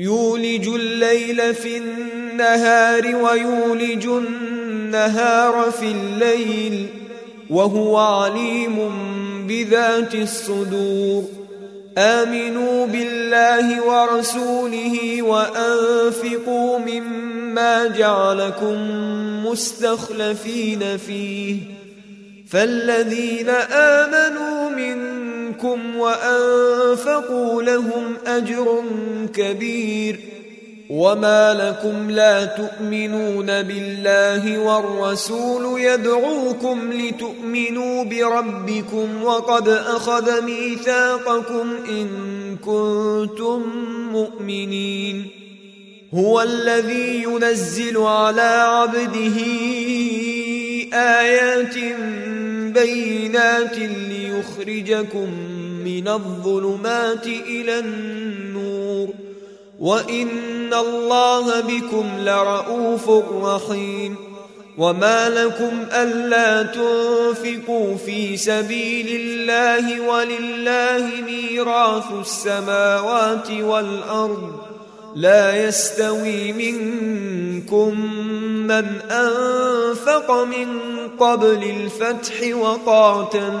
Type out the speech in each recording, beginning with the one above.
يولج الليل في النهار ويولج النهار في الليل وهو عليم بذات الصدور. آمنوا بالله ورسوله وأنفقوا مما جعلكم مستخلفين فيه. فالذين آمنوا منكم وانفقوا لهم اجر كبير وما لكم لا تؤمنون بالله والرسول يدعوكم لتؤمنوا بربكم وقد اخذ ميثاقكم ان كنتم مؤمنين هو الذي ينزل على عبده ايات بينات ليخرجكم من الظلمات إلى النور. وإن الله بكم لرءوف رحيم. وما لكم ألا تنفقوا في سبيل الله ولله ميراث السماوات والأرض. لا يستوي منكم من أنفق من قبل الفتح وقاتل.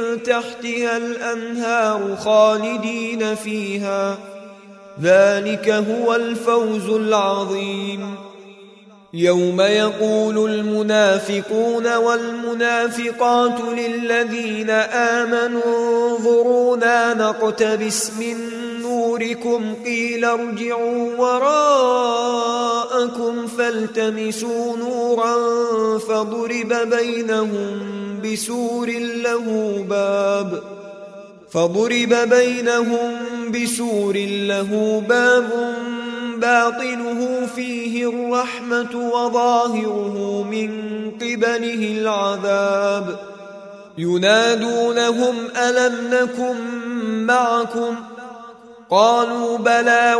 تحتها الأنهار خالدين فيها. ذلك هو الفوز العظيم. يوم يقول المنافقون والمنافقات للذين آمنوا انظرونا نقتبس من نوركم قيل ارجعوا وراءكم فالتمسوا نورا فضرب بينهم بسور له باب فضرب بينهم بسور له باب باطنه فيه الرحمة وظاهره من قبله العذاب ينادونهم ألم نكن معكم؟ قالوا بلى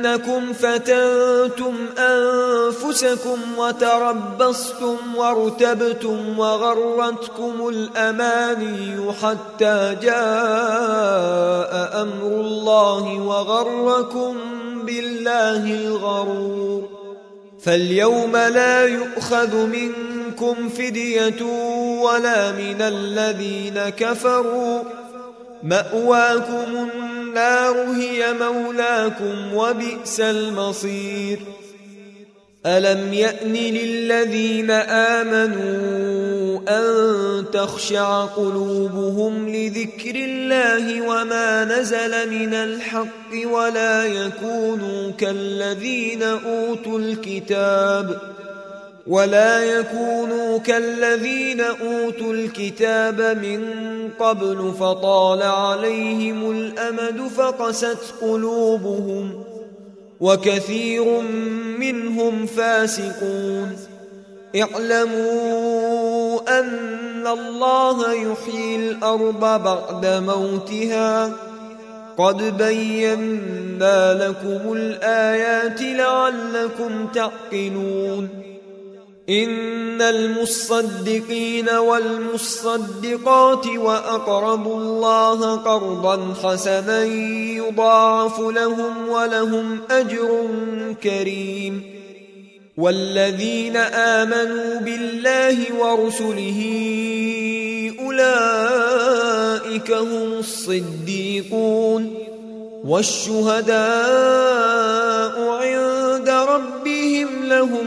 ولكنكم فتنتم أنفسكم وتربصتم وارتبتم وغرتكم الأماني حتى جاء أمر الله وغركم بالله الغرور. فاليوم لا يؤخذ منكم فدية ولا من الذين كفروا. مأواكم النار هي مولاكم وبئس المصير. ألم يأن للذين آمنوا أن تخشع قلوبهم لذكر الله وما نزل من الحق ولا يكونوا كالذين أوتوا الكتاب ولا يكونوا كالذين أوتوا الكتاب من قبل فطال عليهم الأمد فقست قلوبهم وكثير منهم فاسقون. اعلموا أن الله يحيي الأرض بعد موتها. قد بينا لكم الآيات لعلكم تعقلون. إن المصدقين والمصدقات وأقرضوا الله قرضا حسنا يضاعف لهم ولهم أجر كريم. والذين آمنوا بالله ورسله أولئك هم الصديقون. والشهداء عند ربهم لهم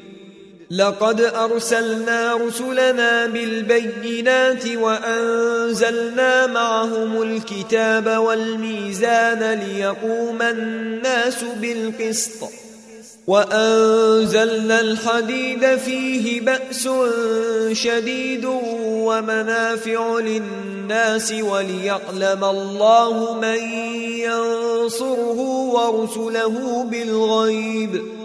لقد أرسلنا رسلنا بالبينات وأنزلنا معهم الكتاب والميزان ليقوم الناس بالقسط. وأنزلنا الحديد فيه بأس شديد ومنافع للناس وليعلم الله من ينصره ورسله بالغيب.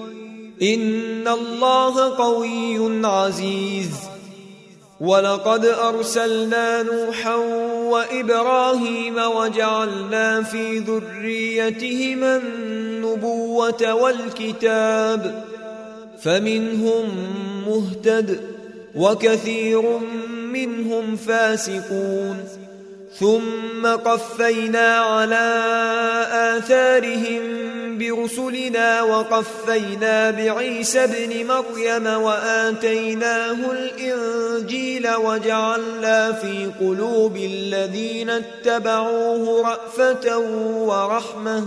إن الله قوي عزيز. ولقد أرسلنا نوحا وإبراهيم وجعلنا في ذريتهما النبوة والكتاب. فمنهم مهتد وكثير منهم فاسقون. ثم قفينا على آثارهم برسلنا وقفينا بعيسى ابن مريم وآتيناه الإنجيل وجعلنا في قلوب الذين اتبعوه رأفة ورحمة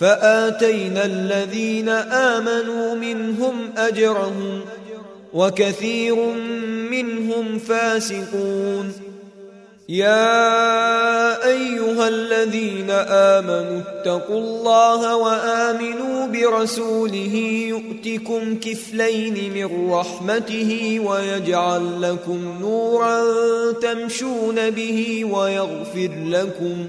فآتينا الذين آمنوا منهم أجرهم وكثير منهم فاسقون. يا أيها الذين آمنوا اتقوا الله وآمنوا برسوله يؤتكم كفلين من رحمته ويجعل لكم نورا تمشون به ويغفر لكم